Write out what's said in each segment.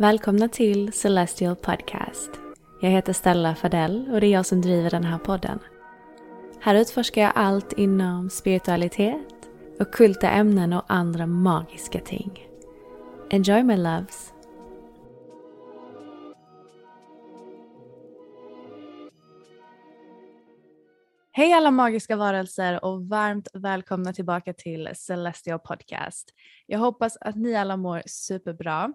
Välkomna till Celestial Podcast. Jag heter Stella Fadell och det är jag som driver den här podden. Här utforskar jag allt inom spiritualitet, ockulta ämnen och andra magiska ting. Enjoy my loves! Hej alla magiska varelser och varmt välkomna tillbaka till Celestial Podcast. Jag hoppas att ni alla mår superbra.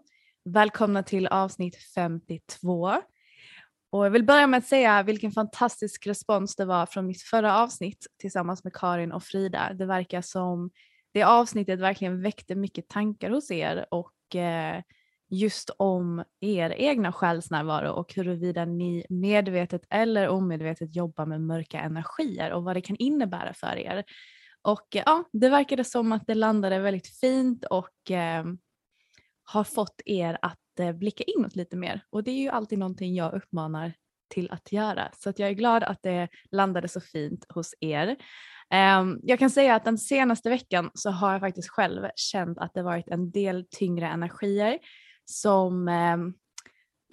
Välkomna till avsnitt 52. Och jag vill börja med att säga vilken fantastisk respons det var från mitt förra avsnitt tillsammans med Karin och Frida. Det verkar som det avsnittet verkligen väckte mycket tankar hos er och eh, just om er egna själsnärvaro och huruvida ni medvetet eller omedvetet jobbar med mörka energier och vad det kan innebära för er. Och ja, det verkade som att det landade väldigt fint och eh, har fått er att eh, blicka inåt lite mer och det är ju alltid någonting jag uppmanar till att göra så att jag är glad att det landade så fint hos er. Ehm, jag kan säga att den senaste veckan så har jag faktiskt själv känt att det varit en del tyngre energier som ehm,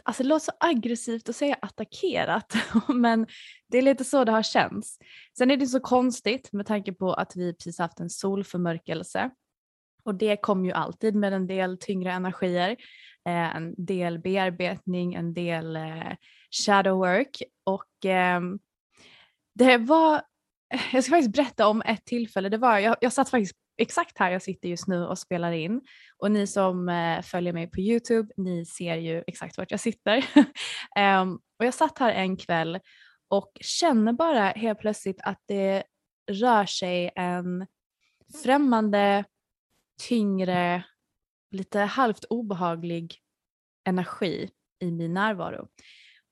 Alltså det låter så aggressivt att säga attackerat men det är lite så det har känts. Sen är det så konstigt med tanke på att vi precis haft en solförmörkelse och det kom ju alltid med en del tyngre energier, eh, en del bearbetning, en del eh, shadow work. Och eh, det var, eh, jag ska faktiskt berätta om ett tillfälle, det var, jag, jag satt faktiskt exakt här jag sitter just nu och spelar in. Och ni som eh, följer mig på Youtube, ni ser ju exakt vart jag sitter. um, och jag satt här en kväll och känner bara helt plötsligt att det rör sig en främmande tyngre, lite halvt obehaglig energi i min närvaro.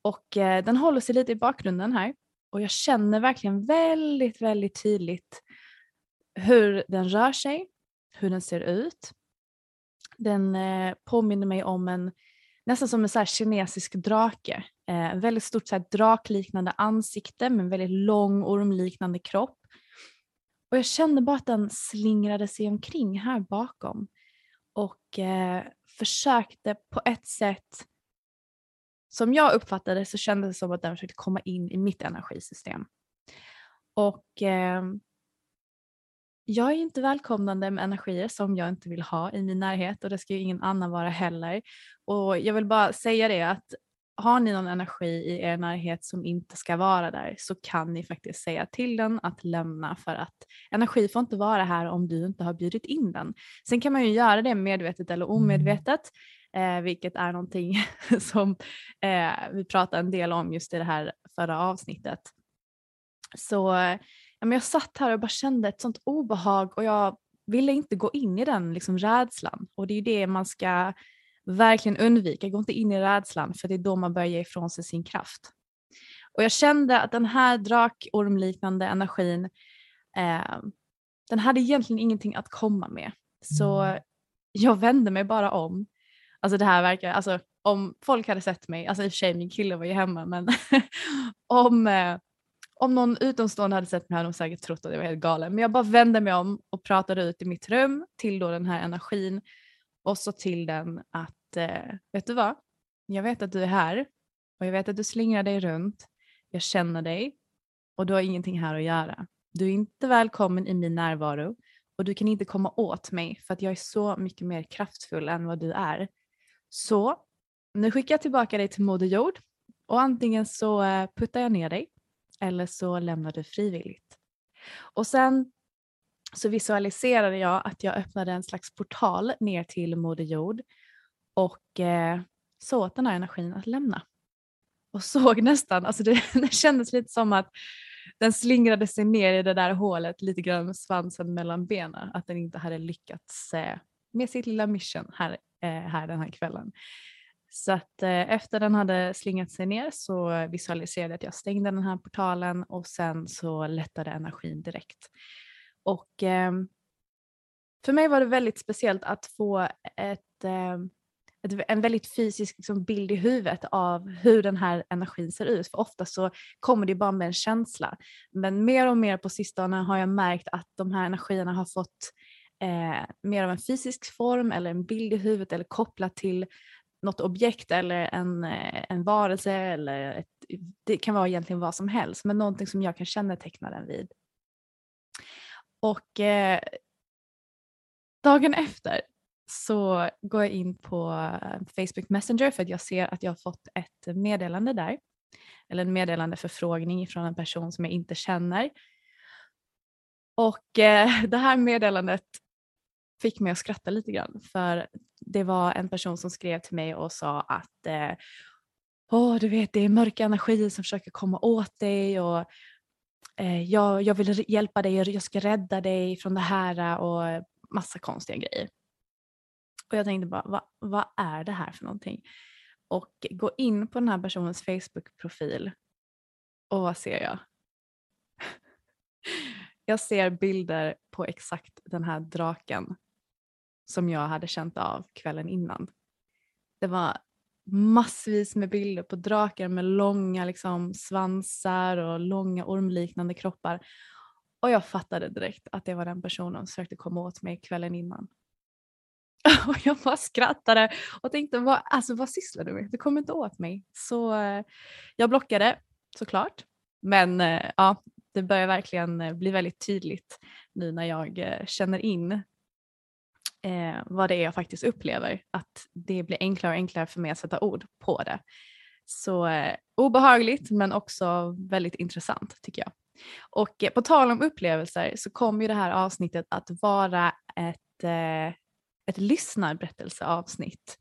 Och eh, den håller sig lite i bakgrunden här och jag känner verkligen väldigt, väldigt tydligt hur den rör sig, hur den ser ut. Den eh, påminner mig om en, nästan som en så kinesisk drake. Eh, väldigt stort så här, drakliknande ansikte med en väldigt lång ormliknande kropp. Och jag kände bara att den slingrade sig omkring här bakom och eh, försökte på ett sätt som jag uppfattade så kändes det som att den försökte komma in i mitt energisystem. Och eh, jag är inte välkomnande med energier som jag inte vill ha i min närhet och det ska ju ingen annan vara heller. Och jag vill bara säga det att har ni någon energi i er närhet som inte ska vara där så kan ni faktiskt säga till den att lämna för att energi får inte vara här om du inte har bjudit in den. Sen kan man ju göra det medvetet eller mm. omedvetet eh, vilket är någonting som eh, vi pratade en del om just i det här förra avsnittet. Så ja, men jag satt här och bara kände ett sånt obehag och jag ville inte gå in i den liksom, rädslan och det är ju det man ska verkligen undvika, gå inte in i rädslan för det är då man börjar ge ifrån sig sin kraft. Och jag kände att den här drakormliknande energin, eh, den hade egentligen ingenting att komma med. Så jag vände mig bara om. Alltså det här verkar, alltså om folk hade sett mig, alltså i och för sig min kille var ju hemma men om, eh, om någon utomstående hade sett mig hade de säkert trott att jag var helt galen. Men jag bara vände mig om och pratade ut i mitt rum till då den här energin och så till den att eh, vet du vad? Jag vet att du är här och jag vet att du slingrar dig runt. Jag känner dig och du har ingenting här att göra. Du är inte välkommen i min närvaro och du kan inte komma åt mig för att jag är så mycket mer kraftfull än vad du är. Så nu skickar jag tillbaka dig till Moder Jord och antingen så eh, puttar jag ner dig eller så lämnar du frivilligt. Och sen så visualiserade jag att jag öppnade en slags portal ner till Moder Jord och eh, så åt den här energin att lämna. Och såg nästan, alltså det, det kändes lite som att den slingrade sig ner i det där hålet lite grann med svansen mellan benen. Att den inte hade lyckats eh, med sitt lilla mission här, eh, här den här kvällen. Så att eh, efter den hade slingat sig ner så visualiserade jag att jag stängde den här portalen och sen så lättade energin direkt. Och eh, för mig var det väldigt speciellt att få ett, eh, ett en väldigt fysisk liksom, bild i huvudet av hur den här energin ser ut. För ofta så kommer det bara med en känsla. Men mer och mer på sistone har jag märkt att de här energierna har fått eh, mer av en fysisk form eller en bild i huvudet eller kopplat till något objekt eller en, eh, en varelse eller ett, det kan vara egentligen vad som helst men någonting som jag kan känneteckna den vid. Och eh, dagen efter så går jag in på eh, Facebook Messenger för att jag ser att jag har fått ett meddelande där. Eller en meddelandeförfrågning från en person som jag inte känner. Och eh, det här meddelandet fick mig att skratta lite grann för det var en person som skrev till mig och sa att eh, Åh, du vet det är mörka energier som försöker komma åt dig och eh, jag, jag vill hjälpa dig, jag ska rädda dig från det här och massa konstiga grejer. Och jag tänkte bara, vad, vad är det här för någonting? Och gå in på den här personens Facebook-profil och vad ser jag? jag ser bilder på exakt den här draken som jag hade känt av kvällen innan. Det var massvis med bilder på drakar med långa liksom, svansar och långa ormliknande kroppar. Och jag fattade direkt att det var den personen som försökte komma åt mig kvällen innan. Och jag bara skrattade och tänkte, vad, alltså, vad sysslar du med? Du kommer inte åt mig. Så eh, jag blockade såklart. Men eh, ja, det börjar verkligen eh, bli väldigt tydligt nu när jag känner in eh, vad det är jag faktiskt upplever. Att det blir enklare och enklare för mig att sätta ord på det. Så eh, obehagligt men också väldigt intressant tycker jag. Och eh, på tal om upplevelser så kommer ju det här avsnittet att vara ett, eh, ett lyssnarberättelseavsnitt.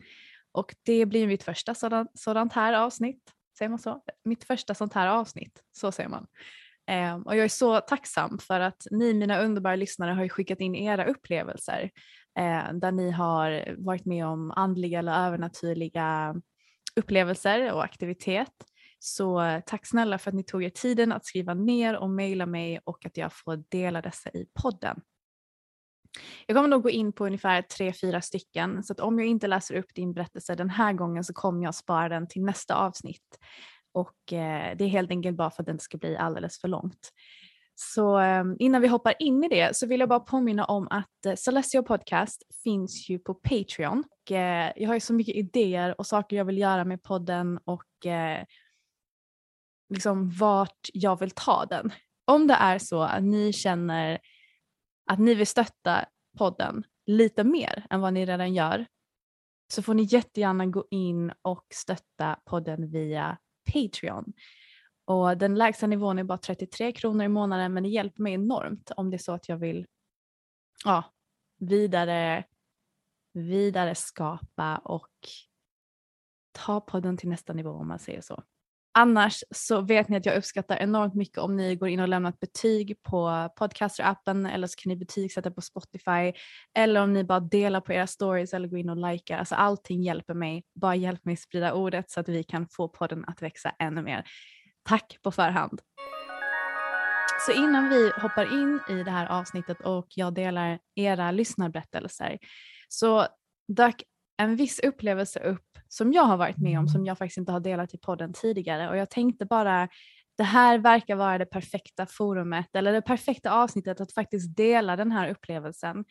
Och det blir mitt första sådant, sådant här avsnitt. Säger man så? Mitt första sånt här avsnitt, så säger man. Ehm, och jag är så tacksam för att ni mina underbara lyssnare har skickat in era upplevelser eh, där ni har varit med om andliga eller övernaturliga upplevelser och aktivitet. Så eh, tack snälla för att ni tog er tiden att skriva ner och mejla mig och att jag får dela dessa i podden. Jag kommer nog gå in på ungefär tre, fyra stycken så att om jag inte läser upp din berättelse den här gången så kommer jag spara den till nästa avsnitt. Och eh, det är helt enkelt bara för att det inte ska bli alldeles för långt. Så eh, innan vi hoppar in i det så vill jag bara påminna om att eh, Celestial Podcast finns ju på Patreon. Och, eh, jag har ju så mycket idéer och saker jag vill göra med podden och eh, liksom vart jag vill ta den. Om det är så att ni känner att ni vill stötta podden lite mer än vad ni redan gör så får ni jättegärna gå in och stötta podden via Patreon. Och den lägsta nivån är bara 33 kronor i månaden men det hjälper mig enormt om det är så att jag vill ja, vidare, vidare skapa och ta podden till nästa nivå om man säger så. Annars så vet ni att jag uppskattar enormt mycket om ni går in och lämnar ett betyg på podcaster-appen eller så kan ni betygsätta på Spotify eller om ni bara delar på era stories eller går in och likar. Alltså allting hjälper mig. Bara hjälp mig sprida ordet så att vi kan få podden att växa ännu mer. Tack på förhand. Så innan vi hoppar in i det här avsnittet och jag delar era lyssnarberättelser så dök en viss upplevelse upp som jag har varit med om som jag faktiskt inte har delat i podden tidigare och jag tänkte bara det här verkar vara det perfekta forumet eller det perfekta avsnittet att faktiskt dela den här upplevelsen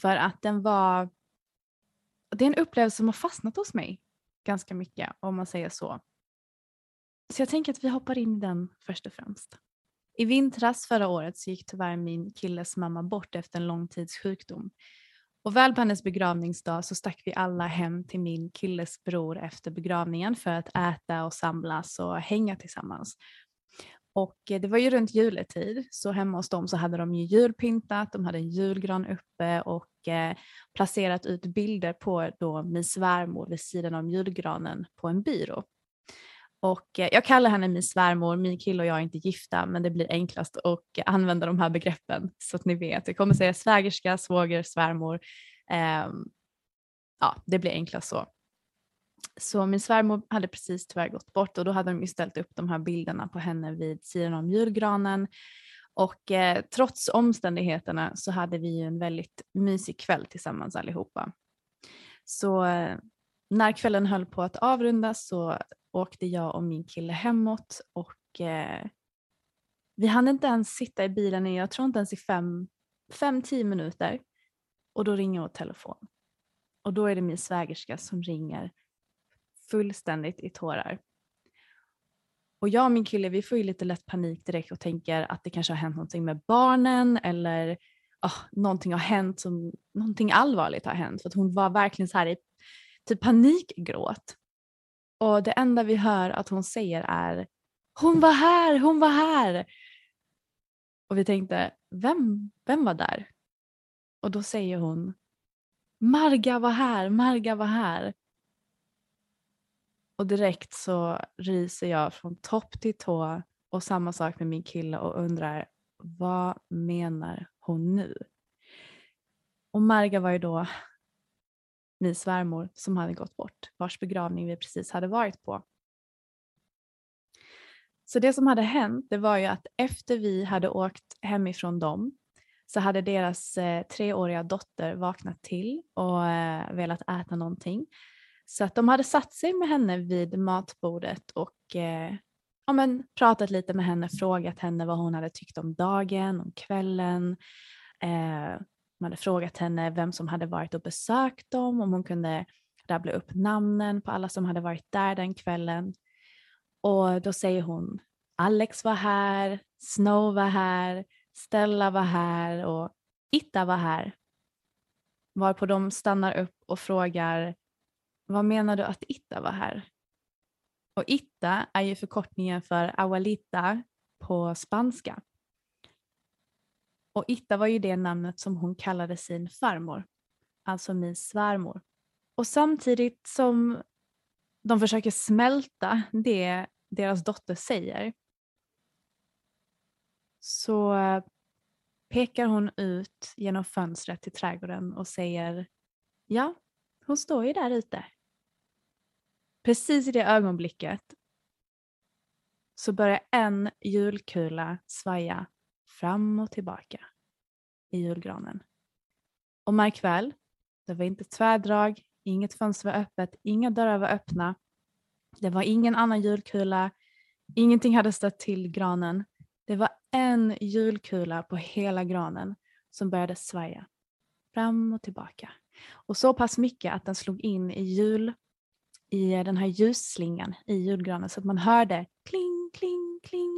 för att den var det är en upplevelse som har fastnat hos mig ganska mycket om man säger så. Så jag tänker att vi hoppar in i den först och främst. I vintras förra året så gick tyvärr min killes mamma bort efter en lång tids sjukdom. Och väl på hennes begravningsdag så stack vi alla hem till min killes bror efter begravningen för att äta och samlas och hänga tillsammans. Och eh, det var ju runt juletid så hemma hos dem så hade de ju julpyntat, de hade en julgran uppe och eh, placerat ut bilder på då min svärmor vid sidan om julgranen på en byrå. Och eh, jag kallar henne min svärmor, min kille och jag är inte gifta men det blir enklast att använda de här begreppen så att ni vet. Jag kommer säga svägerska, svåger, svärmor. Eh, ja, det blir enklast så. Så min svärmor hade precis tyvärr gått bort och då hade de ju ställt upp de här bilderna på henne vid sidan om julgranen. Och eh, trots omständigheterna så hade vi ju en väldigt mysig kväll tillsammans allihopa. Så eh, när kvällen höll på att avrundas så åkte jag och min kille hemåt och eh, vi hann inte ens sitta i bilen i, jag tror inte ens i fem, fem, tio minuter. Och då ringer vår telefon. Och då är det min svägerska som ringer fullständigt i tårar. Och jag och min kille vi får ju lite lätt panik direkt och tänker att det kanske har hänt någonting med barnen eller oh, någonting har hänt som, någonting allvarligt har hänt. För att hon var verkligen så här i typ panikgråt. Och det enda vi hör att hon säger är hon var här, hon var här. Och vi tänkte, vem, vem var där? Och då säger hon, Marga var här, Marga var här. Och direkt så ryser jag från topp till tå och samma sak med min kille och undrar vad menar hon nu? Och Marga var ju då min svärmor som hade gått bort, vars begravning vi precis hade varit på. Så det som hade hänt det var ju att efter vi hade åkt hemifrån dem så hade deras eh, treåriga dotter vaknat till och eh, velat äta någonting. Så att de hade satt sig med henne vid matbordet och eh, ja, men, pratat lite med henne, frågat henne vad hon hade tyckt om dagen, om kvällen. Eh, de hade frågat henne vem som hade varit och besökt dem, om hon kunde rabbla upp namnen på alla som hade varit där den kvällen. Och då säger hon Alex var här, Snow var här, Stella var här och Itta var här. Varpå de stannar upp och frågar vad menar du att Itta var här? Och Itta är ju förkortningen för Awalita på spanska. Och Itta var ju det namnet som hon kallade sin farmor, alltså min svärmor. Och samtidigt som de försöker smälta det deras dotter säger så pekar hon ut genom fönstret till trädgården och säger ja, hon står ju där ute. Precis i det ögonblicket så börjar en julkula svaja fram och tillbaka i julgranen. Och märk väl, det var inte tvärdrag, inget fönster var öppet, inga dörrar var öppna. Det var ingen annan julkula, ingenting hade stött till granen. Det var en julkula på hela granen som började svaja fram och tillbaka. Och så pass mycket att den slog in i jul i den här ljusslingan i julgranen så att man hörde kling, kling, kling.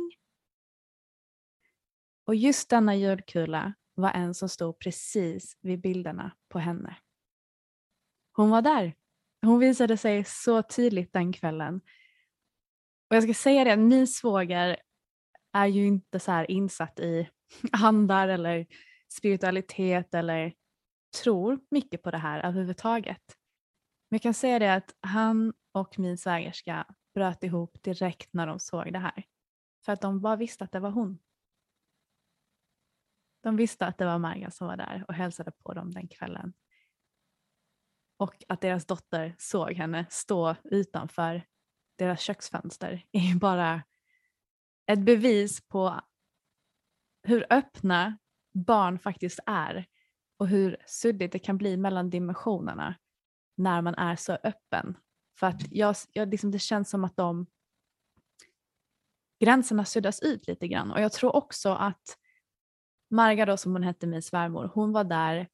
Och just denna julkula var en som stod precis vid bilderna på henne. Hon var där. Hon visade sig så tydligt den kvällen. Och jag ska säga det, min svåger är ju inte så här insatt i andar eller spiritualitet eller tror mycket på det här överhuvudtaget. Men jag kan säga det att han och min svägerska bröt ihop direkt när de såg det här. För att de bara visste att det var hon. De visste att det var Marga som var där och hälsade på dem den kvällen. Och att deras dotter såg henne stå utanför deras köksfönster är ju bara ett bevis på hur öppna barn faktiskt är och hur suddigt det kan bli mellan dimensionerna. när man är så öppen. För att jag, jag, liksom, det känns som att de gränserna suddas ut lite grann. Och jag tror också att Marga då som hon hette, min svärmor, hon var där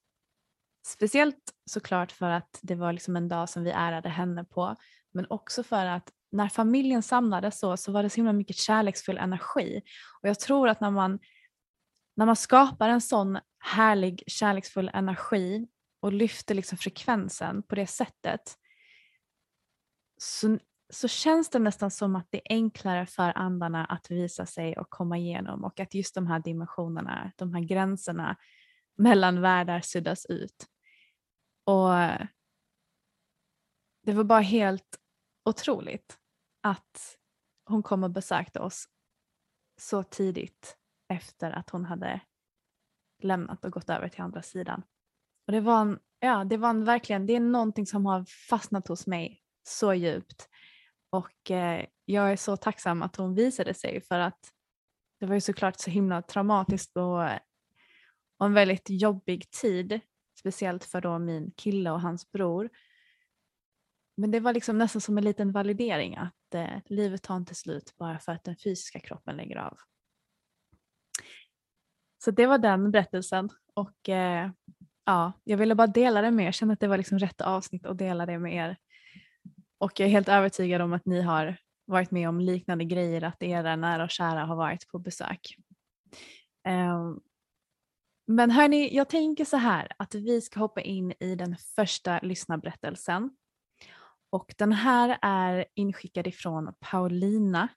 speciellt såklart för att det var liksom en dag som vi ärade henne på, men också för att när familjen samlades så, så var det så himla mycket kärleksfull energi. Och jag tror att när man, när man skapar en sån härlig kärleksfull energi och lyfter liksom frekvensen på det sättet så, så känns det nästan som att det är enklare för andarna att visa sig och komma igenom och att just de här dimensionerna, de här gränserna mellan världar suddas ut. Och det var bara helt otroligt att hon kom och besökte oss så tidigt efter att hon hade lämnat och gått över till andra sidan. Och det var en, ja, det var en, verkligen, det är någonting som har fastnat hos mig så djupt. Och eh, jag är så tacksam att hon visade sig för att det var ju såklart så himla traumatiskt och, och en väldigt jobbig tid. Speciellt för då min kille och hans bror. Men det var liksom nästan som en liten validering att eh, livet tar inte slut bara för att den fysiska kroppen lägger av. Så det var den berättelsen och eh, ja, jag ville bara dela det med er. Jag kände att det var liksom rätt avsnitt att dela det med er. Och jag är helt övertygad om att ni har varit med om liknande grejer, att era nära och kära har varit på besök. Ehm, men hörni, jag tänker så här att vi ska hoppa in i den första lyssnarberättelsen. Och den här är inskickad ifrån Paulina.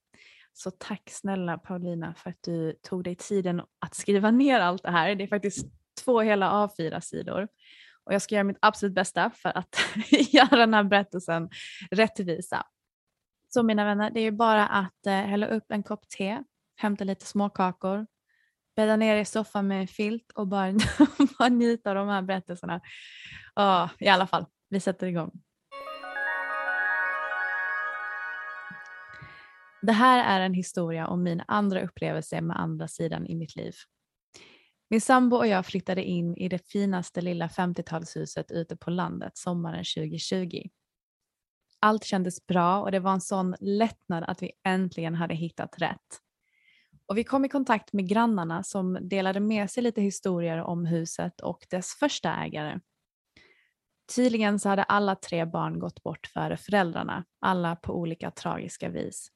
Så tack snälla Paulina för att du tog dig tiden att skriva ner allt det här. Det är faktiskt två hela A4-sidor. Och jag ska göra mitt absolut bästa för att göra den här berättelsen rättvisa. Så mina vänner, det är ju bara att eh, hälla upp en kopp te, hämta lite småkakor, bädda ner i soffan med en filt och bara, bara njuta av de här berättelserna. Oh, I alla fall, vi sätter igång. Det här är en historia om min andra upplevelse med andra sidan i mitt liv. Min sambo och jag flyttade in i det finaste lilla 50-talshuset ute på landet sommaren 2020. Allt kändes bra och det var en sån lättnad att vi äntligen hade hittat rätt. Och vi kom i kontakt med grannarna som delade med sig lite historier om huset och dess första ägare. Tydligen så hade alla tre barn gått bort före föräldrarna, alla på olika tragiska vis.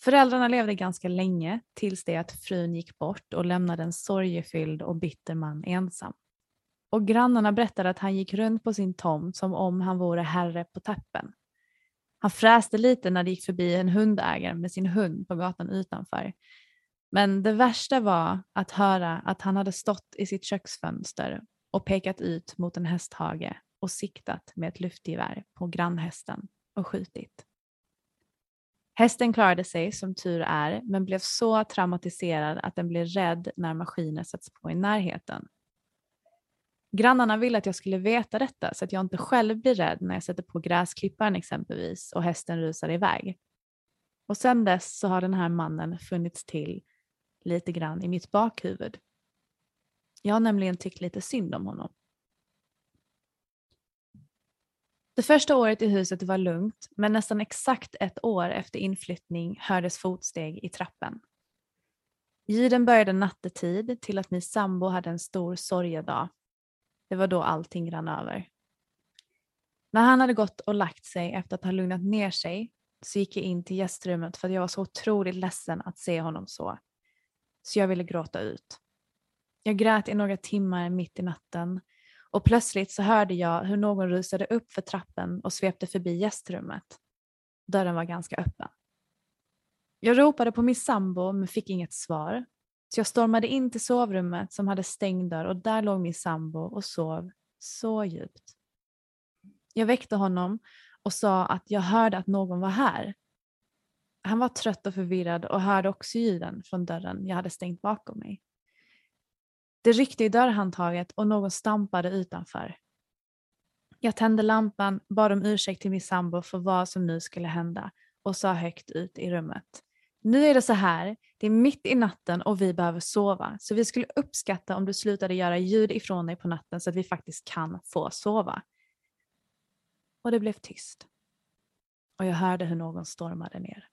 Föräldrarna levde ganska länge tills det att frun gick bort och lämnade en sorgefylld och bitter man ensam. Och grannarna berättade att han gick runt på sin tomt som om han vore herre på tappen. Han fräste lite när det gick förbi en hundägare med sin hund på gatan utanför. Men det värsta var att höra att han hade stått i sitt köksfönster och pekat ut mot en hästhage och siktat med ett luftgevär på grannhästen och skjutit. Hästen klarade sig som tur är men blev så traumatiserad att den blev rädd när maskiner sätts på i närheten. Grannarna ville att jag skulle veta detta så att jag inte själv blir rädd när jag sätter på gräsklipparen exempelvis och hästen rusar iväg. Och sedan dess så har den här mannen funnits till lite grann i mitt bakhuvud. Jag har nämligen tyckt lite synd om honom. Det första året i huset var lugnt, men nästan exakt ett år efter inflyttning hördes fotsteg i trappen. Ljuden började nattetid till att min sambo hade en stor sorgedag. Det var då allting rann över. När han hade gått och lagt sig efter att ha lugnat ner sig så gick jag in till gästrummet för att jag var så otroligt ledsen att se honom så. Så jag ville gråta ut. Jag grät i några timmar mitt i natten och plötsligt så hörde jag hur någon rusade upp för trappen och svepte förbi gästrummet. Dörren var ganska öppen. Jag ropade på min sambo men fick inget svar. Så jag stormade in till sovrummet som hade stängd dörr och där låg min sambo och sov så djupt. Jag väckte honom och sa att jag hörde att någon var här. Han var trött och förvirrad och hörde också ljuden från dörren jag hade stängt bakom mig. Det ryckte i dörrhandtaget och någon stampade utanför. Jag tände lampan, bad om ursäkt till min sambo för vad som nu skulle hända och sa högt ut i rummet. Nu är det så här, det är mitt i natten och vi behöver sova, så vi skulle uppskatta om du slutade göra ljud ifrån dig på natten så att vi faktiskt kan få sova. och det blev tyst. Och jag hörde hur någon stormade ner.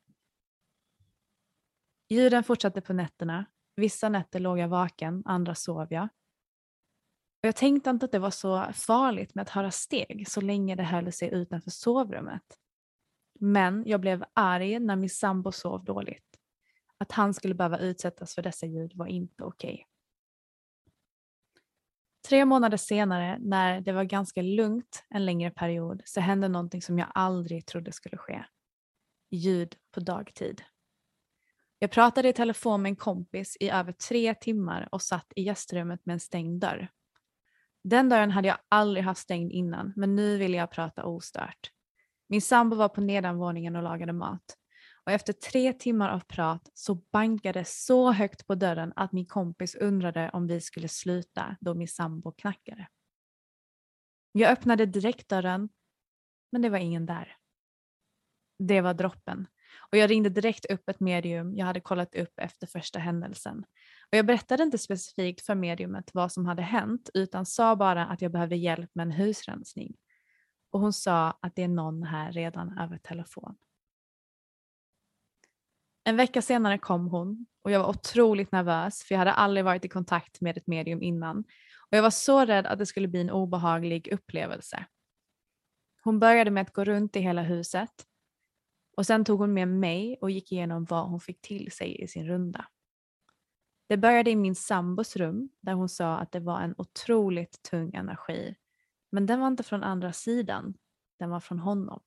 Ljuden fortsatte på nätterna. Vissa nätter låg jag vaken, andra sov jag. Och jag tänkte inte att det var så farligt med att höra steg så länge det höll sig utanför sovrummet. Men jag blev arg när min sambo sov dåligt. Att han skulle behöva utsättas för dessa ljud var inte okej. Okay. Tre månader senare, när det var ganska lugnt en längre period, så hände någonting som jag aldrig trodde skulle ske. Ljud på dagtid. Jag pratade i telefon med en kompis i över tre timmar och satt i gästrummet med en stängd dörr. Den dörren hade jag aldrig haft stängd innan, men nu ville jag prata ostört. Min sambo var på nedanvåningen och lagade mat. Och efter tre timmar av prat så bankade så högt på dörren att min kompis undrade om vi skulle sluta då min sambo knackade. Jag öppnade direkt dörren, men det var ingen där. Det var droppen. Och jag ringde direkt upp ett medium jag hade kollat upp efter första händelsen. Och jag berättade inte specifikt för mediumet vad som hade hänt utan sa bara att jag behövde hjälp med en husrensning. Och hon sa att det är någon här redan över telefon. En vecka senare kom hon och jag var otroligt nervös för jag hade aldrig varit i kontakt med ett medium innan och jag var så rädd att det skulle bli en obehaglig upplevelse. Hon började med att gå runt i hela huset och sen tog hon med mig och gick igenom vad hon fick till sig i sin runda. Det började i min sambos rum där hon sa att det var en otroligt tung energi. Men den var inte från andra sidan, den var från honom.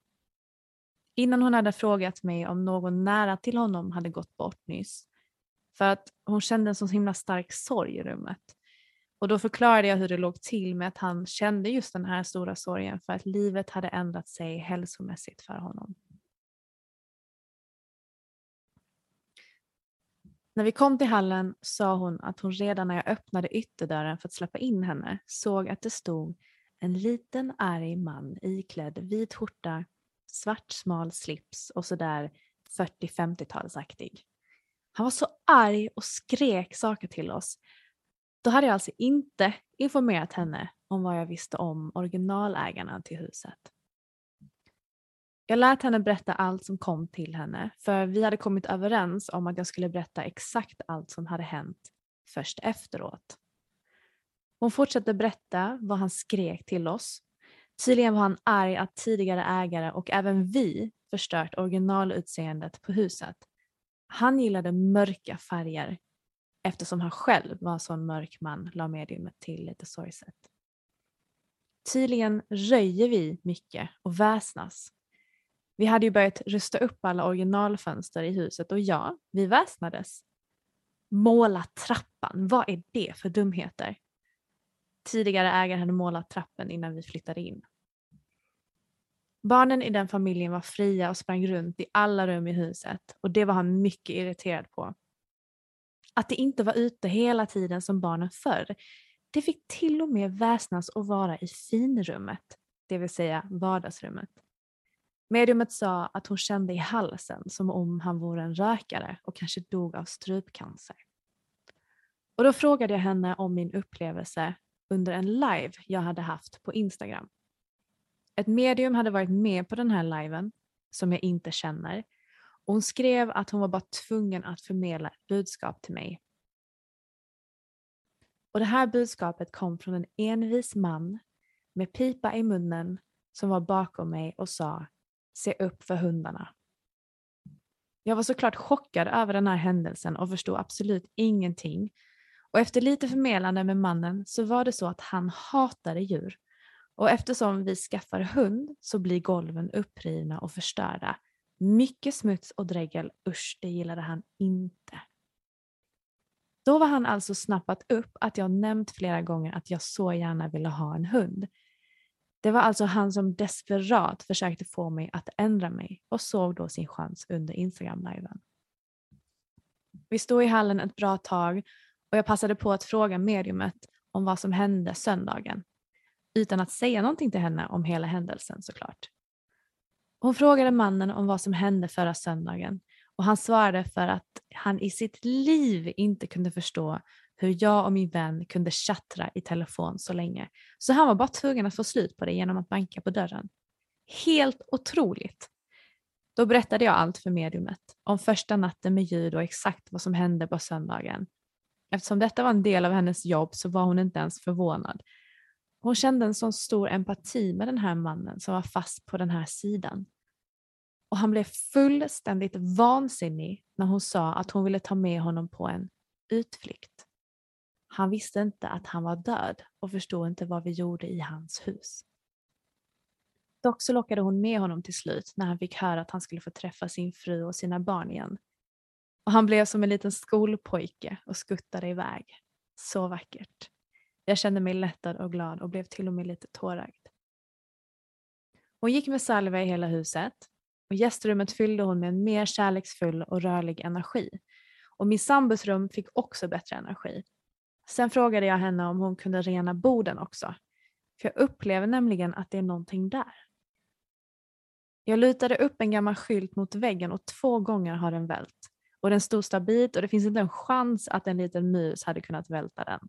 Innan hon hade frågat mig om någon nära till honom hade gått bort nyss. För att hon kände en så himla stark sorg i rummet. Och då förklarade jag hur det låg till med att han kände just den här stora sorgen för att livet hade ändrat sig hälsomässigt för honom. När vi kom till hallen sa hon att hon redan när jag öppnade ytterdörren för att släppa in henne såg att det stod en liten arg man iklädd vit skjorta, svart smal slips och sådär 40-50-talsaktig. Han var så arg och skrek saker till oss. Då hade jag alltså inte informerat henne om vad jag visste om originalägarna till huset. Jag lät henne berätta allt som kom till henne för vi hade kommit överens om att jag skulle berätta exakt allt som hade hänt först efteråt. Hon fortsatte berätta vad han skrek till oss. Tydligen var han arg att tidigare ägare och även vi förstört originalutseendet på huset. Han gillade mörka färger eftersom han själv var en sån mörk man, la mediumet till lite sorgset. Tydligen röjer vi mycket och väsnas vi hade ju börjat rusta upp alla originalfönster i huset och ja, vi väsnades. Måla trappan, vad är det för dumheter? Tidigare ägare hade målat trappen innan vi flyttade in. Barnen i den familjen var fria och sprang runt i alla rum i huset och det var han mycket irriterad på. Att de inte var ute hela tiden som barnen förr, det fick till och med väsnas och vara i finrummet, det vill säga vardagsrummet. Mediumet sa att hon kände i halsen som om han vore en rökare och kanske dog av strupcancer. Och då frågade jag henne om min upplevelse under en live jag hade haft på Instagram. Ett medium hade varit med på den här liven som jag inte känner och hon skrev att hon var bara tvungen att förmedla ett budskap till mig. Och det här budskapet kom från en envis man med pipa i munnen som var bakom mig och sa se upp för hundarna. Jag var såklart chockad över den här händelsen och förstod absolut ingenting. Och efter lite förmedlande med mannen så var det så att han hatade djur. Och eftersom vi skaffar hund så blir golven upprivna och förstörda. Mycket smuts och dregel, usch det gillade han inte. Då var han alltså snappat upp att jag nämnt flera gånger att jag så gärna ville ha en hund. Det var alltså han som desperat försökte få mig att ändra mig och såg då sin chans under Instagram-liven. Vi stod i hallen ett bra tag och jag passade på att fråga mediumet om vad som hände söndagen. Utan att säga någonting till henne om hela händelsen såklart. Hon frågade mannen om vad som hände förra söndagen och han svarade för att han i sitt liv inte kunde förstå hur jag och min vän kunde chattra i telefon så länge. Så han var bara tvungen att få slut på det genom att banka på dörren. Helt otroligt. Då berättade jag allt för mediumet om första natten med ljud och exakt vad som hände på söndagen. Eftersom detta var en del av hennes jobb så var hon inte ens förvånad. Hon kände en sån stor empati med den här mannen som var fast på den här sidan. Och han blev fullständigt vansinnig när hon sa att hon ville ta med honom på en utflykt. Han visste inte att han var död och förstod inte vad vi gjorde i hans hus. Dock så lockade hon med honom till slut när han fick höra att han skulle få träffa sin fru och sina barn igen. Och han blev som en liten skolpojke och skuttade iväg. Så vackert. Jag kände mig lättad och glad och blev till och med lite tårögd. Hon gick med salva i hela huset och gästrummet fyllde hon med en mer kärleksfull och rörlig energi. Och min sambos rum fick också bättre energi. Sen frågade jag henne om hon kunde rena borden också. För jag upplever nämligen att det är någonting där. Jag lutade upp en gammal skylt mot väggen och två gånger har den vält. Och den stod stabilt och det finns inte en chans att en liten mus hade kunnat välta den.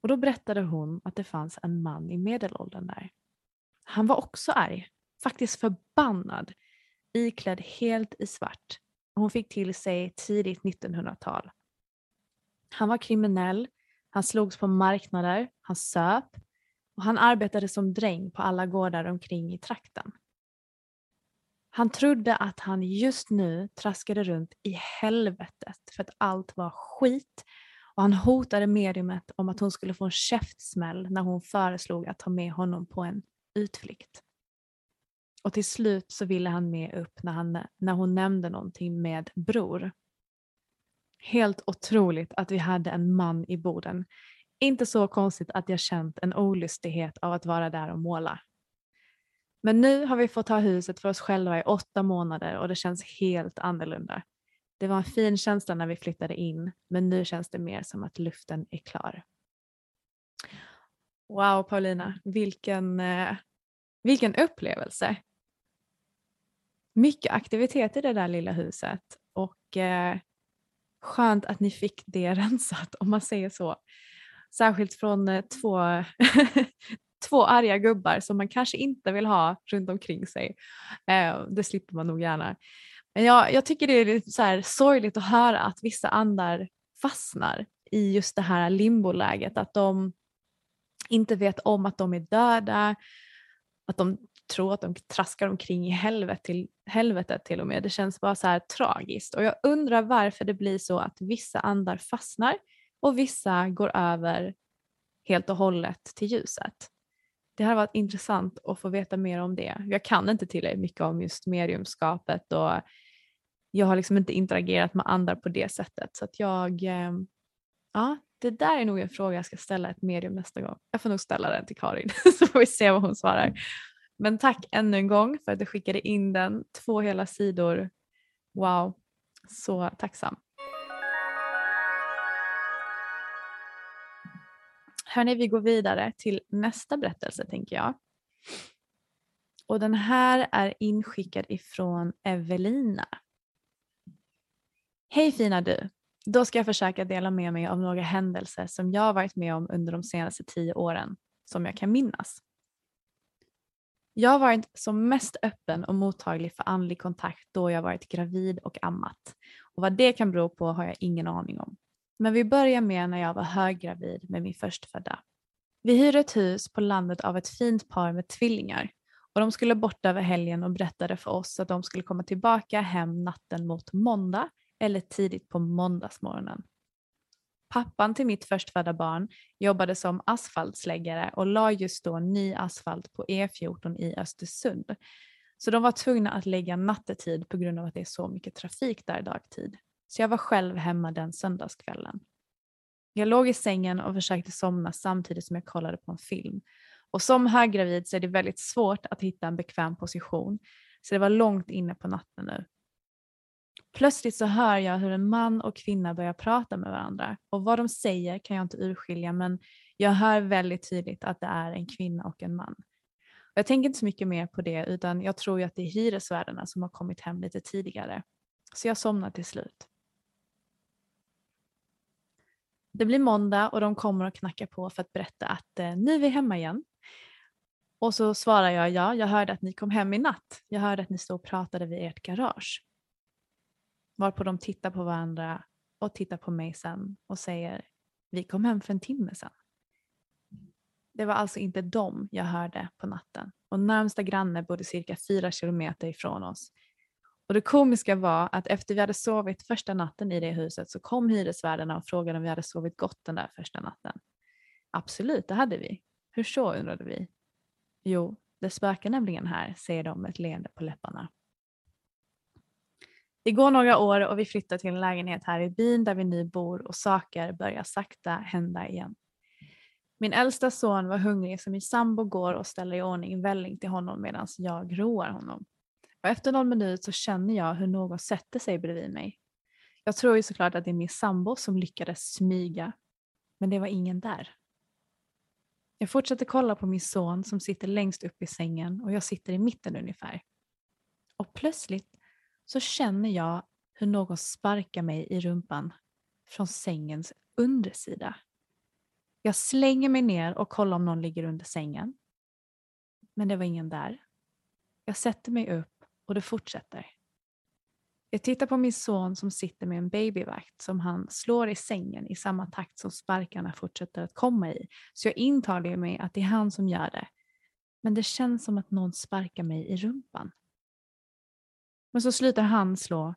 Och då berättade hon att det fanns en man i medelåldern där. Han var också arg, faktiskt förbannad, iklädd helt i svart. Och hon fick till sig tidigt 1900-tal. Han var kriminell, han slogs på marknader, han söp och han arbetade som dräng på alla gårdar omkring i trakten. Han trodde att han just nu traskade runt i helvetet för att allt var skit och han hotade mediumet om att hon skulle få en käftsmäll när hon föreslog att ta med honom på en utflykt. Och till slut så ville han med upp när, han, när hon nämnde någonting med bror. Helt otroligt att vi hade en man i Boden. Inte så konstigt att jag känt en olustighet av att vara där och måla. Men nu har vi fått ha huset för oss själva i åtta månader och det känns helt annorlunda. Det var en fin känsla när vi flyttade in, men nu känns det mer som att luften är klar. Wow Paulina, vilken, eh, vilken upplevelse. Mycket aktivitet i det där lilla huset och eh, skönt att ni fick det rensat om man säger så. Särskilt från eh, två, två arga gubbar som man kanske inte vill ha runt omkring sig. Eh, det slipper man nog gärna. Men jag, jag tycker det är lite så här sorgligt att höra att vissa andar fastnar i just det här limboläget. Att de inte vet om att de är döda, att de tro att de traskar omkring i helvetet till, helvetet till och med. Det känns bara så här tragiskt. Och jag undrar varför det blir så att vissa andar fastnar och vissa går över helt och hållet till ljuset. Det har varit intressant att få veta mer om det. Jag kan inte tillräckligt mycket om just mediumskapet och jag har liksom inte interagerat med andar på det sättet. Så att jag, ehm, ja, det där är nog en fråga jag ska ställa ett medium nästa gång. Jag får nog ställa den till Karin så får vi se vad hon svarar. Men tack ännu en gång för att du skickade in den. Två hela sidor. Wow, så tacksam. Hörni, vi går vidare till nästa berättelse tänker jag. Och den här är inskickad ifrån Evelina. Hej fina du! Då ska jag försöka dela med mig av några händelser som jag har varit med om under de senaste tio åren som jag kan minnas. Jag har varit som mest öppen och mottaglig för andlig kontakt då jag varit gravid och ammat. Och vad det kan bero på har jag ingen aning om. Men vi börjar med när jag var höggravid med min förstfödda. Vi hyrde ett hus på landet av ett fint par med tvillingar och de skulle bort över helgen och berättade för oss att de skulle komma tillbaka hem natten mot måndag eller tidigt på måndagsmorgonen. Pappan till mitt förstfödda barn jobbade som asfaltsläggare och la just då ny asfalt på E14 i Östersund. Så de var tvungna att lägga nattetid på grund av att det är så mycket trafik där dagtid. Så jag var själv hemma den söndagskvällen. Jag låg i sängen och försökte somna samtidigt som jag kollade på en film. Och som höggravid så är det väldigt svårt att hitta en bekväm position. Så det var långt inne på natten nu. Plötsligt så hör jag hur en man och kvinna börjar prata med varandra och vad de säger kan jag inte urskilja men jag hör väldigt tydligt att det är en kvinna och en man. Jag tänker inte så mycket mer på det utan jag tror ju att det är hyresvärdarna som har kommit hem lite tidigare. Så jag somnar till slut. Det blir måndag och de kommer och knackar på för att berätta att eh, nu är vi hemma igen. Och så svarar jag ja, jag hörde att ni kom hem i natt. Jag hörde att ni stod och pratade vid ert garage. Varpå de tittar på varandra och tittar på mig sen och säger vi kom hem för en timme sen. Det var alltså inte dem jag hörde på natten och närmsta granne bodde cirka fyra kilometer ifrån oss. Och det komiska var att efter vi hade sovit första natten i det huset så kom hyresvärdarna och frågade om vi hade sovit gott den där första natten. Absolut, det hade vi. Hur så undrade vi. Jo, det spökar nämligen här, säger de med ett leende på läpparna. Det går några år och vi flyttar till en lägenhet här i byn där vi nu bor och saker börjar sakta hända igen. Min äldsta son var hungrig så min sambo går och ställer i ordning välling till honom medan jag roar honom. Och efter någon minut så känner jag hur någon sätter sig bredvid mig. Jag tror ju såklart att det är min sambo som lyckades smyga, men det var ingen där. Jag fortsätter kolla på min son som sitter längst upp i sängen och jag sitter i mitten ungefär. Och plötsligt så känner jag hur någon sparkar mig i rumpan från sängens undersida. Jag slänger mig ner och kollar om någon ligger under sängen. Men det var ingen där. Jag sätter mig upp och det fortsätter. Jag tittar på min son som sitter med en babyvakt som han slår i sängen i samma takt som sparkarna fortsätter att komma i. Så jag intalar mig att det är han som gör det. Men det känns som att någon sparkar mig i rumpan. Men så slutar han slå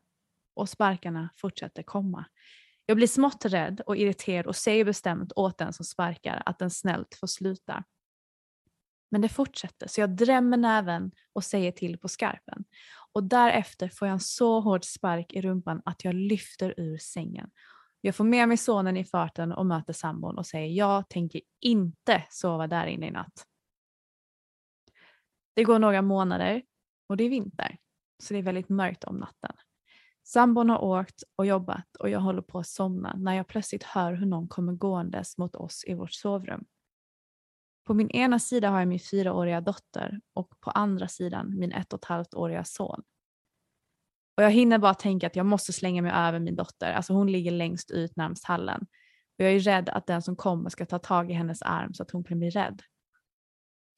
och sparkarna fortsätter komma. Jag blir smått rädd och irriterad och säger bestämt åt den som sparkar att den snällt får sluta. Men det fortsätter så jag drämmer näven och säger till på skarpen. Och därefter får jag en så hård spark i rumpan att jag lyfter ur sängen. Jag får med mig sonen i farten och möter sambon och säger jag tänker inte sova där inne i natt. Det går några månader och det är vinter så det är väldigt mörkt om natten. Sambon har åkt och jobbat och jag håller på att somna när jag plötsligt hör hur någon kommer gåendes mot oss i vårt sovrum. På min ena sida har jag min fyraåriga dotter och på andra sidan min ett och ett halvt åriga son. Och jag hinner bara tänka att jag måste slänga mig över min dotter, alltså hon ligger längst ut närmst hallen. Och jag är rädd att den som kommer ska ta tag i hennes arm så att hon kan bli rädd.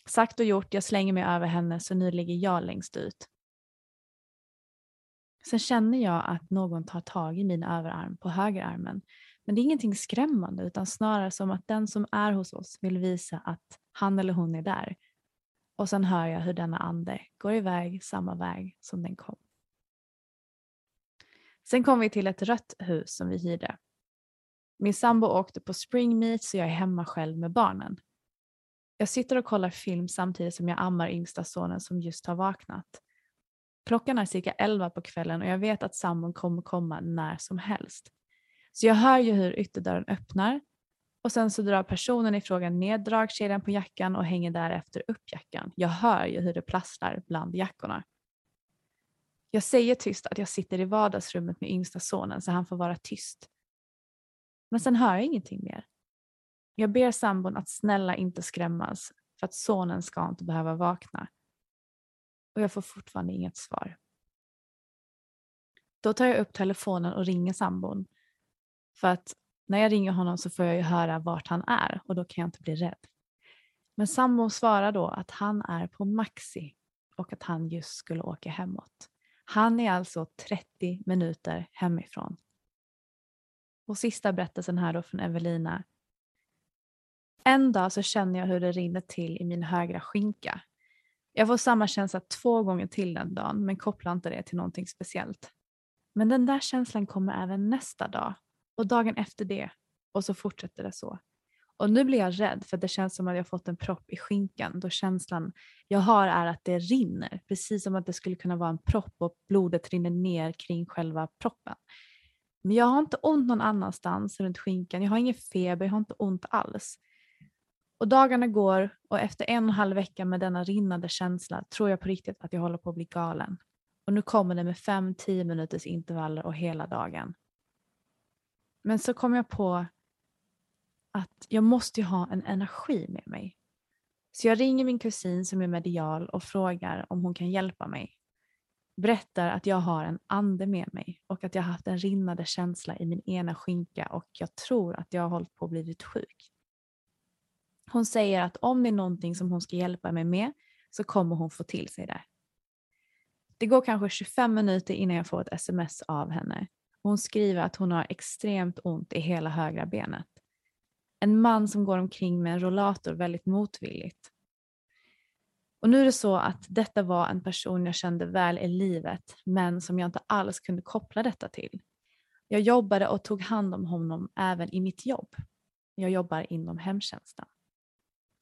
Sagt och gjort, jag slänger mig över henne så nu ligger jag längst ut. Sen känner jag att någon tar tag i min överarm på högerarmen. Men det är ingenting skrämmande utan snarare som att den som är hos oss vill visa att han eller hon är där. Och sen hör jag hur denna ande går iväg samma väg som den kom. Sen kom vi till ett rött hus som vi hyrde. Min sambo åkte på spring meet så jag är hemma själv med barnen. Jag sitter och kollar film samtidigt som jag ammar yngsta sonen som just har vaknat. Klockan är cirka 11 på kvällen och jag vet att sambon kommer komma när som helst. Så jag hör ju hur ytterdörren öppnar och sen så drar personen i fråga ner dragkedjan på jackan och hänger därefter upp jackan. Jag hör ju hur det plasslar bland jackorna. Jag säger tyst att jag sitter i vardagsrummet med yngsta sonen så han får vara tyst. Men sen hör jag ingenting mer. Jag ber sambon att snälla inte skrämmas för att sonen ska inte behöva vakna och jag får fortfarande inget svar. Då tar jag upp telefonen och ringer sambon. För att när jag ringer honom så får jag ju höra vart han är och då kan jag inte bli rädd. Men sambon svarar då att han är på Maxi och att han just skulle åka hemåt. Han är alltså 30 minuter hemifrån. Och sista berättelsen här då från Evelina. En dag så känner jag hur det rinner till i min högra skinka. Jag får samma känsla två gånger till den dagen men kopplar inte det till någonting speciellt. Men den där känslan kommer även nästa dag och dagen efter det och så fortsätter det så. Och nu blir jag rädd för det känns som att jag fått en propp i skinkan då känslan jag har är att det rinner, precis som att det skulle kunna vara en propp och blodet rinner ner kring själva proppen. Men jag har inte ont någon annanstans runt skinkan, jag har ingen feber, jag har inte ont alls. Och dagarna går och efter en och en halv vecka med denna rinnande känsla tror jag på riktigt att jag håller på att bli galen. Och nu kommer det med fem, tio minuters intervaller och hela dagen. Men så kom jag på att jag måste ju ha en energi med mig. Så jag ringer min kusin som är medial och frågar om hon kan hjälpa mig. Berättar att jag har en ande med mig och att jag haft en rinnande känsla i min ena skinka och jag tror att jag har hållit på att blivit sjuk. Hon säger att om det är någonting som hon ska hjälpa mig med så kommer hon få till sig det. Det går kanske 25 minuter innan jag får ett sms av henne. Hon skriver att hon har extremt ont i hela högra benet. En man som går omkring med en rollator väldigt motvilligt. Och nu är det så att detta var en person jag kände väl i livet men som jag inte alls kunde koppla detta till. Jag jobbade och tog hand om honom även i mitt jobb. Jag jobbar inom hemtjänsten.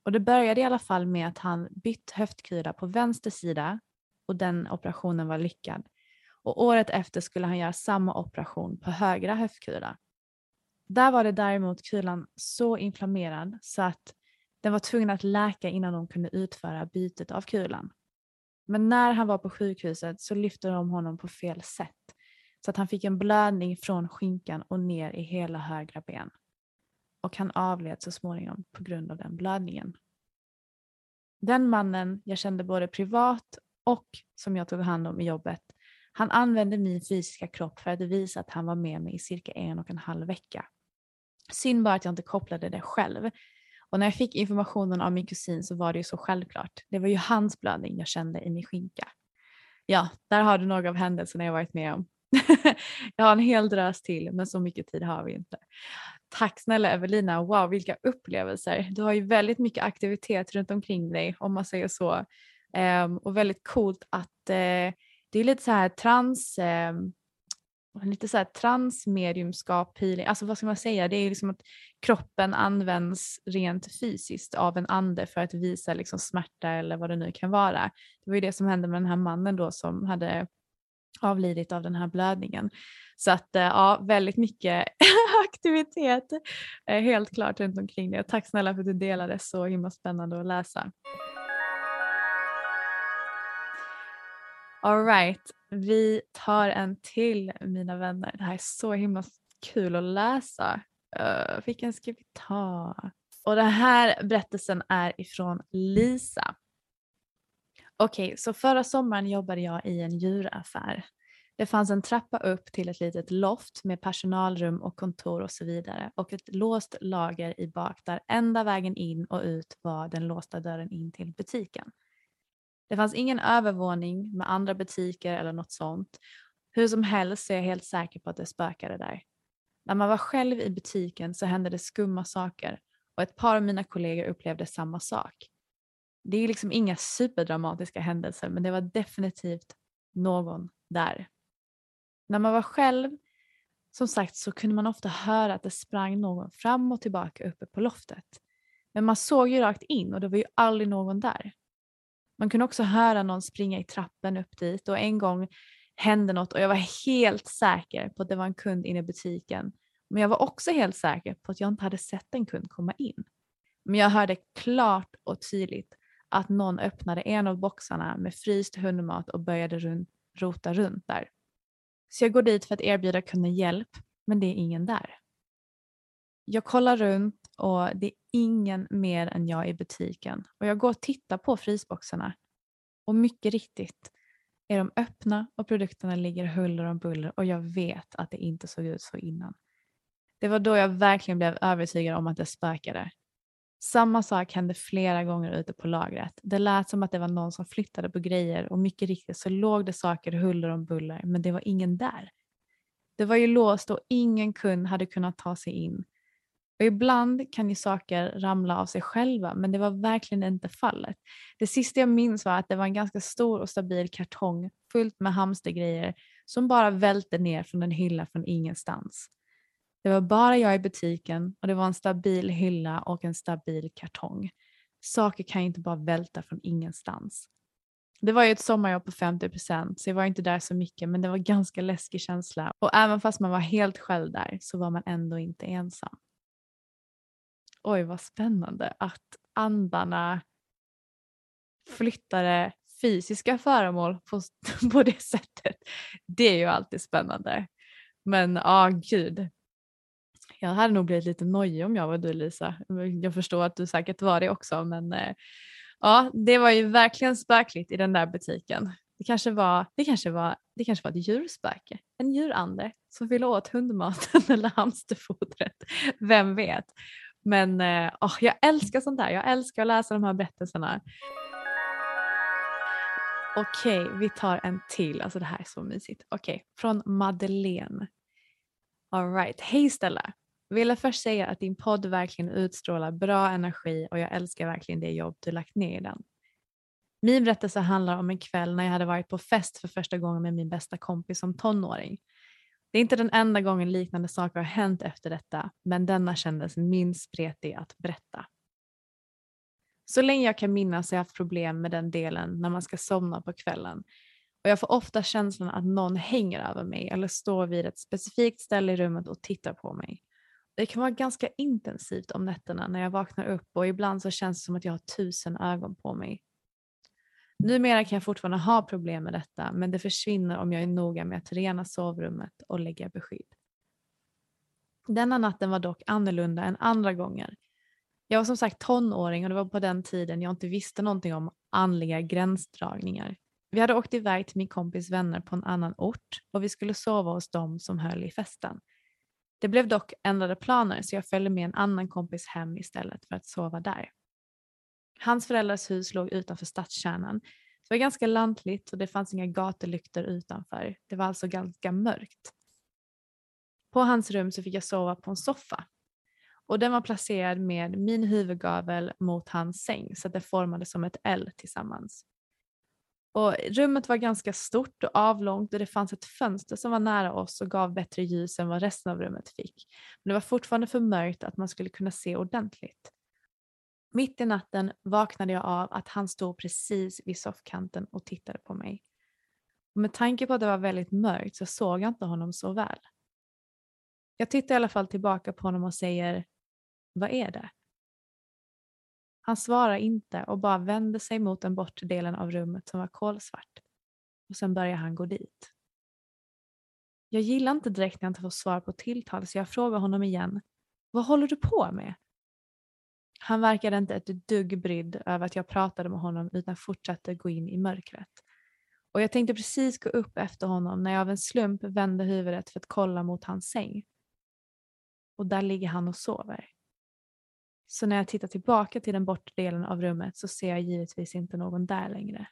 Och det började i alla fall med att han bytt höftkula på vänster sida och den operationen var lyckad. Och året efter skulle han göra samma operation på högra höftkuda. Där var det däremot kulan så inflammerad så att den var tvungen att läka innan de kunde utföra bytet av kulan. Men när han var på sjukhuset så lyfte de honom på fel sätt så att han fick en blödning från skinkan och ner i hela högra ben. Och han avled så småningom på grund av den blödningen. Den mannen jag kände både privat och som jag tog hand om i jobbet, han använde min fysiska kropp för att visa att han var med mig i cirka en och en halv vecka. Synd bara att jag inte kopplade det själv. Och när jag fick informationen av min kusin så var det ju så självklart. Det var ju hans blödning jag kände i min skinka. Ja, där har du några av händelserna jag varit med om. jag har en hel drös till men så mycket tid har vi inte. Tack snälla Evelina, wow vilka upplevelser. Du har ju väldigt mycket aktivitet runt omkring dig om man säger så. Um, och väldigt coolt att uh, det är lite så här trans, um, lite så här transmediumskap, healing, alltså vad ska man säga, det är liksom att kroppen används rent fysiskt av en ande för att visa liksom smärta eller vad det nu kan vara. Det var ju det som hände med den här mannen då som hade avlidit av den här blödningen. Så att eh, ja, väldigt mycket aktivitet eh, helt klart runt omkring det. Och tack snälla för att du delade, så himla spännande att läsa. Alright, vi tar en till mina vänner. Det här är så himla kul att läsa. Uh, vilken ska vi ta? Och den här berättelsen är ifrån Lisa. Okej, okay, så förra sommaren jobbade jag i en djuraffär. Det fanns en trappa upp till ett litet loft med personalrum och kontor och så vidare och ett låst lager i bak där enda vägen in och ut var den låsta dörren in till butiken. Det fanns ingen övervåning med andra butiker eller något sånt. Hur som helst så är jag helt säker på att det spökade där. När man var själv i butiken så hände det skumma saker och ett par av mina kollegor upplevde samma sak. Det är liksom inga superdramatiska händelser men det var definitivt någon där. När man var själv, som sagt, så kunde man ofta höra att det sprang någon fram och tillbaka uppe på loftet. Men man såg ju rakt in och det var ju aldrig någon där. Man kunde också höra någon springa i trappen upp dit och en gång hände något och jag var helt säker på att det var en kund inne i butiken. Men jag var också helt säker på att jag inte hade sett en kund komma in. Men jag hörde klart och tydligt att någon öppnade en av boxarna med fryst hundmat och började runt, rota runt där. Så jag går dit för att erbjuda kunden hjälp, men det är ingen där. Jag kollar runt och det är ingen mer än jag i butiken och jag går och tittar på frysboxarna och mycket riktigt är de öppna och produkterna ligger huller om buller och jag vet att det inte såg ut så innan. Det var då jag verkligen blev övertygad om att det spökade. Samma sak hände flera gånger ute på lagret. Det lät som att det var någon som flyttade på grejer och mycket riktigt så låg det saker huller om buller men det var ingen där. Det var ju låst och ingen kund hade kunnat ta sig in. Och ibland kan ju saker ramla av sig själva men det var verkligen inte fallet. Det sista jag minns var att det var en ganska stor och stabil kartong fullt med hamstergrejer som bara välte ner från en hylla från ingenstans. Det var bara jag i butiken och det var en stabil hylla och en stabil kartong. Saker kan ju inte bara välta från ingenstans. Det var ju ett sommarjobb på 50 procent så jag var inte där så mycket men det var ganska läskig känsla och även fast man var helt själv där så var man ändå inte ensam. Oj vad spännande att andarna flyttade fysiska föremål på, på det sättet. Det är ju alltid spännande. Men ja, ah, gud. Jag hade nog blivit lite nojig om jag var du Lisa. Jag förstår att du säkert var det också men eh, ja, det var ju verkligen spökligt i den där butiken. Det kanske var, det kanske var, det kanske var ett djurspöke, en djurande som ville åt hundmaten eller hamsterfodret. Vem vet? Men oh, jag älskar sånt där. Jag älskar att läsa de här berättelserna. Okej, okay, vi tar en till. Alltså det här är så mysigt. Okej, okay, från Madeleine. Alright, hej Stella. Ville först säga att din podd verkligen utstrålar bra energi och jag älskar verkligen det jobb du lagt ner i den. Min berättelse handlar om en kväll när jag hade varit på fest för första gången med min bästa kompis som tonåring. Det är inte den enda gången liknande saker har hänt efter detta, men denna kändes minst spretig att berätta. Så länge jag kan minnas har jag haft problem med den delen när man ska somna på kvällen. Och jag får ofta känslan att någon hänger över mig eller står vid ett specifikt ställe i rummet och tittar på mig. Det kan vara ganska intensivt om nätterna när jag vaknar upp och ibland så känns det som att jag har tusen ögon på mig. Numera kan jag fortfarande ha problem med detta men det försvinner om jag är noga med att rena sovrummet och lägga beskydd. Denna natten var dock annorlunda än andra gånger. Jag var som sagt tonåring och det var på den tiden jag inte visste någonting om andliga gränsdragningar. Vi hade åkt iväg till min kompis vänner på en annan ort och vi skulle sova hos dem som höll i festen. Det blev dock ändrade planer så jag följde med en annan kompis hem istället för att sova där. Hans föräldrars hus låg utanför stadskärnan. Det var ganska lantligt och det fanns inga gatulyktor utanför. Det var alltså ganska mörkt. På hans rum så fick jag sova på en soffa. Och den var placerad med min huvudgavel mot hans säng så att det formades som ett L tillsammans. Och rummet var ganska stort och avlångt och det fanns ett fönster som var nära oss och gav bättre ljus än vad resten av rummet fick. Men det var fortfarande för mörkt att man skulle kunna se ordentligt. Mitt i natten vaknade jag av att han stod precis vid soffkanten och tittade på mig. Och med tanke på att det var väldigt mörkt så såg jag inte honom så väl. Jag tittar i alla fall tillbaka på honom och säger Vad är det? Han svarar inte och bara vänder sig mot den bortre delen av rummet som var kolsvart. Och sen börjar han gå dit. Jag gillar inte direkt när jag inte får svar på tilltal så jag frågar honom igen. Vad håller du på med? Han verkade inte ett dugg brydd över att jag pratade med honom utan fortsatte gå in i mörkret. Och jag tänkte precis gå upp efter honom när jag av en slump vände huvudet för att kolla mot hans säng. Och där ligger han och sover. Så när jag tittar tillbaka till den bortre delen av rummet så ser jag givetvis inte någon där längre.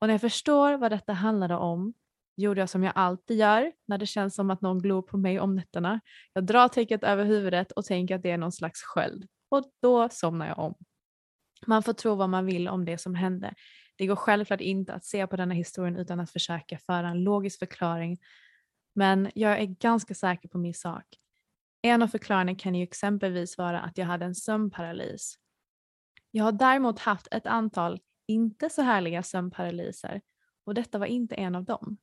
Och när jag förstår vad detta handlade om gjorde jag som jag alltid gör när det känns som att någon glor på mig om nätterna. Jag drar täcket över huvudet och tänker att det är någon slags sköld och då somnar jag om. Man får tro vad man vill om det som hände. Det går självklart inte att se på denna historien utan att försöka föra en logisk förklaring. Men jag är ganska säker på min sak. En av förklaringarna kan ju exempelvis vara att jag hade en sömnparalys. Jag har däremot haft ett antal inte så härliga sömnparalyser och detta var inte en av dem.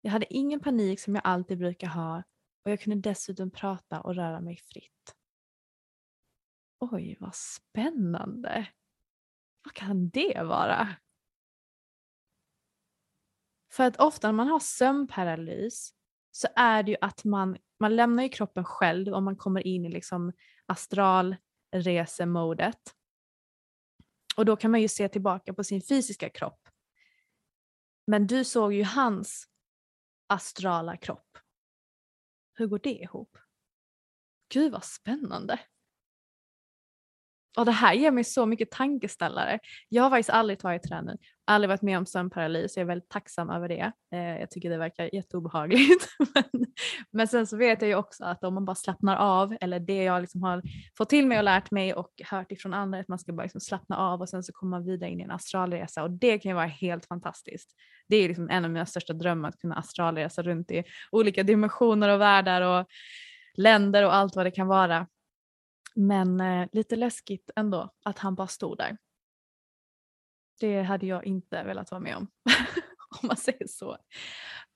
Jag hade ingen panik som jag alltid brukar ha och jag kunde dessutom prata och röra mig fritt. Oj, vad spännande. Vad kan det vara? För att ofta när man har sömnparalys så är det ju att man, man lämnar ju kroppen själv om man kommer in i liksom astralresemodet. Och då kan man ju se tillbaka på sin fysiska kropp. Men du såg ju hans astrala kropp. Hur går det ihop? Gud vad spännande. Och det här ger mig så mycket tankeställare. Jag har faktiskt aldrig tagit träning, aldrig varit med om sömnparalys, jag är väldigt tacksam över det. Eh, jag tycker det verkar jätteobehagligt. men, men sen så vet jag ju också att om man bara slappnar av, eller det jag liksom har fått till mig och lärt mig och hört ifrån andra, att man ska bara liksom slappna av och sen så kommer man vidare in i en astralresa och det kan ju vara helt fantastiskt. Det är liksom en av mina största drömmar att kunna astralresa runt i olika dimensioner och världar och länder och allt vad det kan vara. Men eh, lite läskigt ändå att han bara stod där. Det hade jag inte velat vara med om. om man säger så.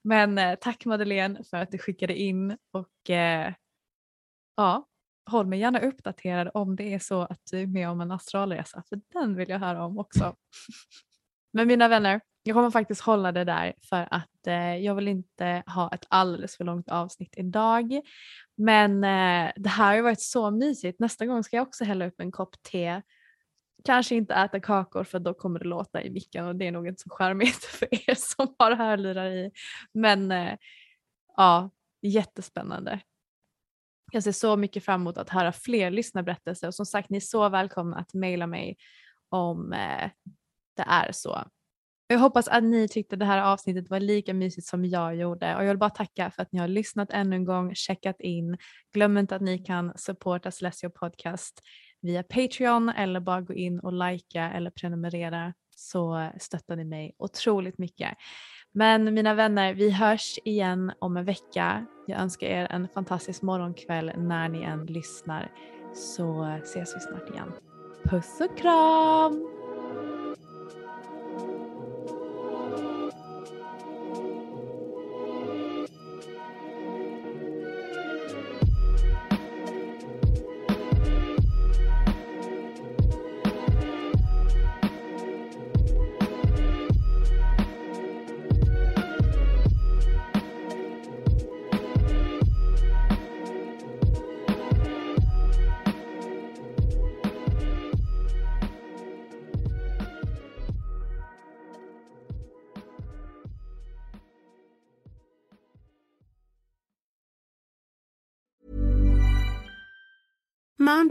Men eh, tack Madeleine för att du skickade in och eh, ja, håll mig gärna uppdaterad om det är så att du är med om en astralresa för den vill jag höra om också. Men mina vänner, jag kommer faktiskt hålla det där för att eh, jag vill inte ha ett alldeles för långt avsnitt idag. Men eh, det här har ju varit så mysigt. Nästa gång ska jag också hälla upp en kopp te. Kanske inte äta kakor för då kommer det låta i micken och det är nog inte så charmigt för er som har hörlurar i. Men eh, ja, jättespännande. Jag ser så mycket fram emot att höra fler lyssnarberättelser och som sagt ni är så välkomna att mejla mig om eh, det är så. Jag hoppas att ni tyckte det här avsnittet var lika mysigt som jag gjorde och jag vill bara tacka för att ni har lyssnat ännu en gång, checkat in. Glöm inte att ni kan supporta Celestio Podcast via Patreon eller bara gå in och likea eller prenumerera så stöttar ni mig otroligt mycket. Men mina vänner, vi hörs igen om en vecka. Jag önskar er en fantastisk morgonkväll när ni än lyssnar så ses vi snart igen. Puss och kram!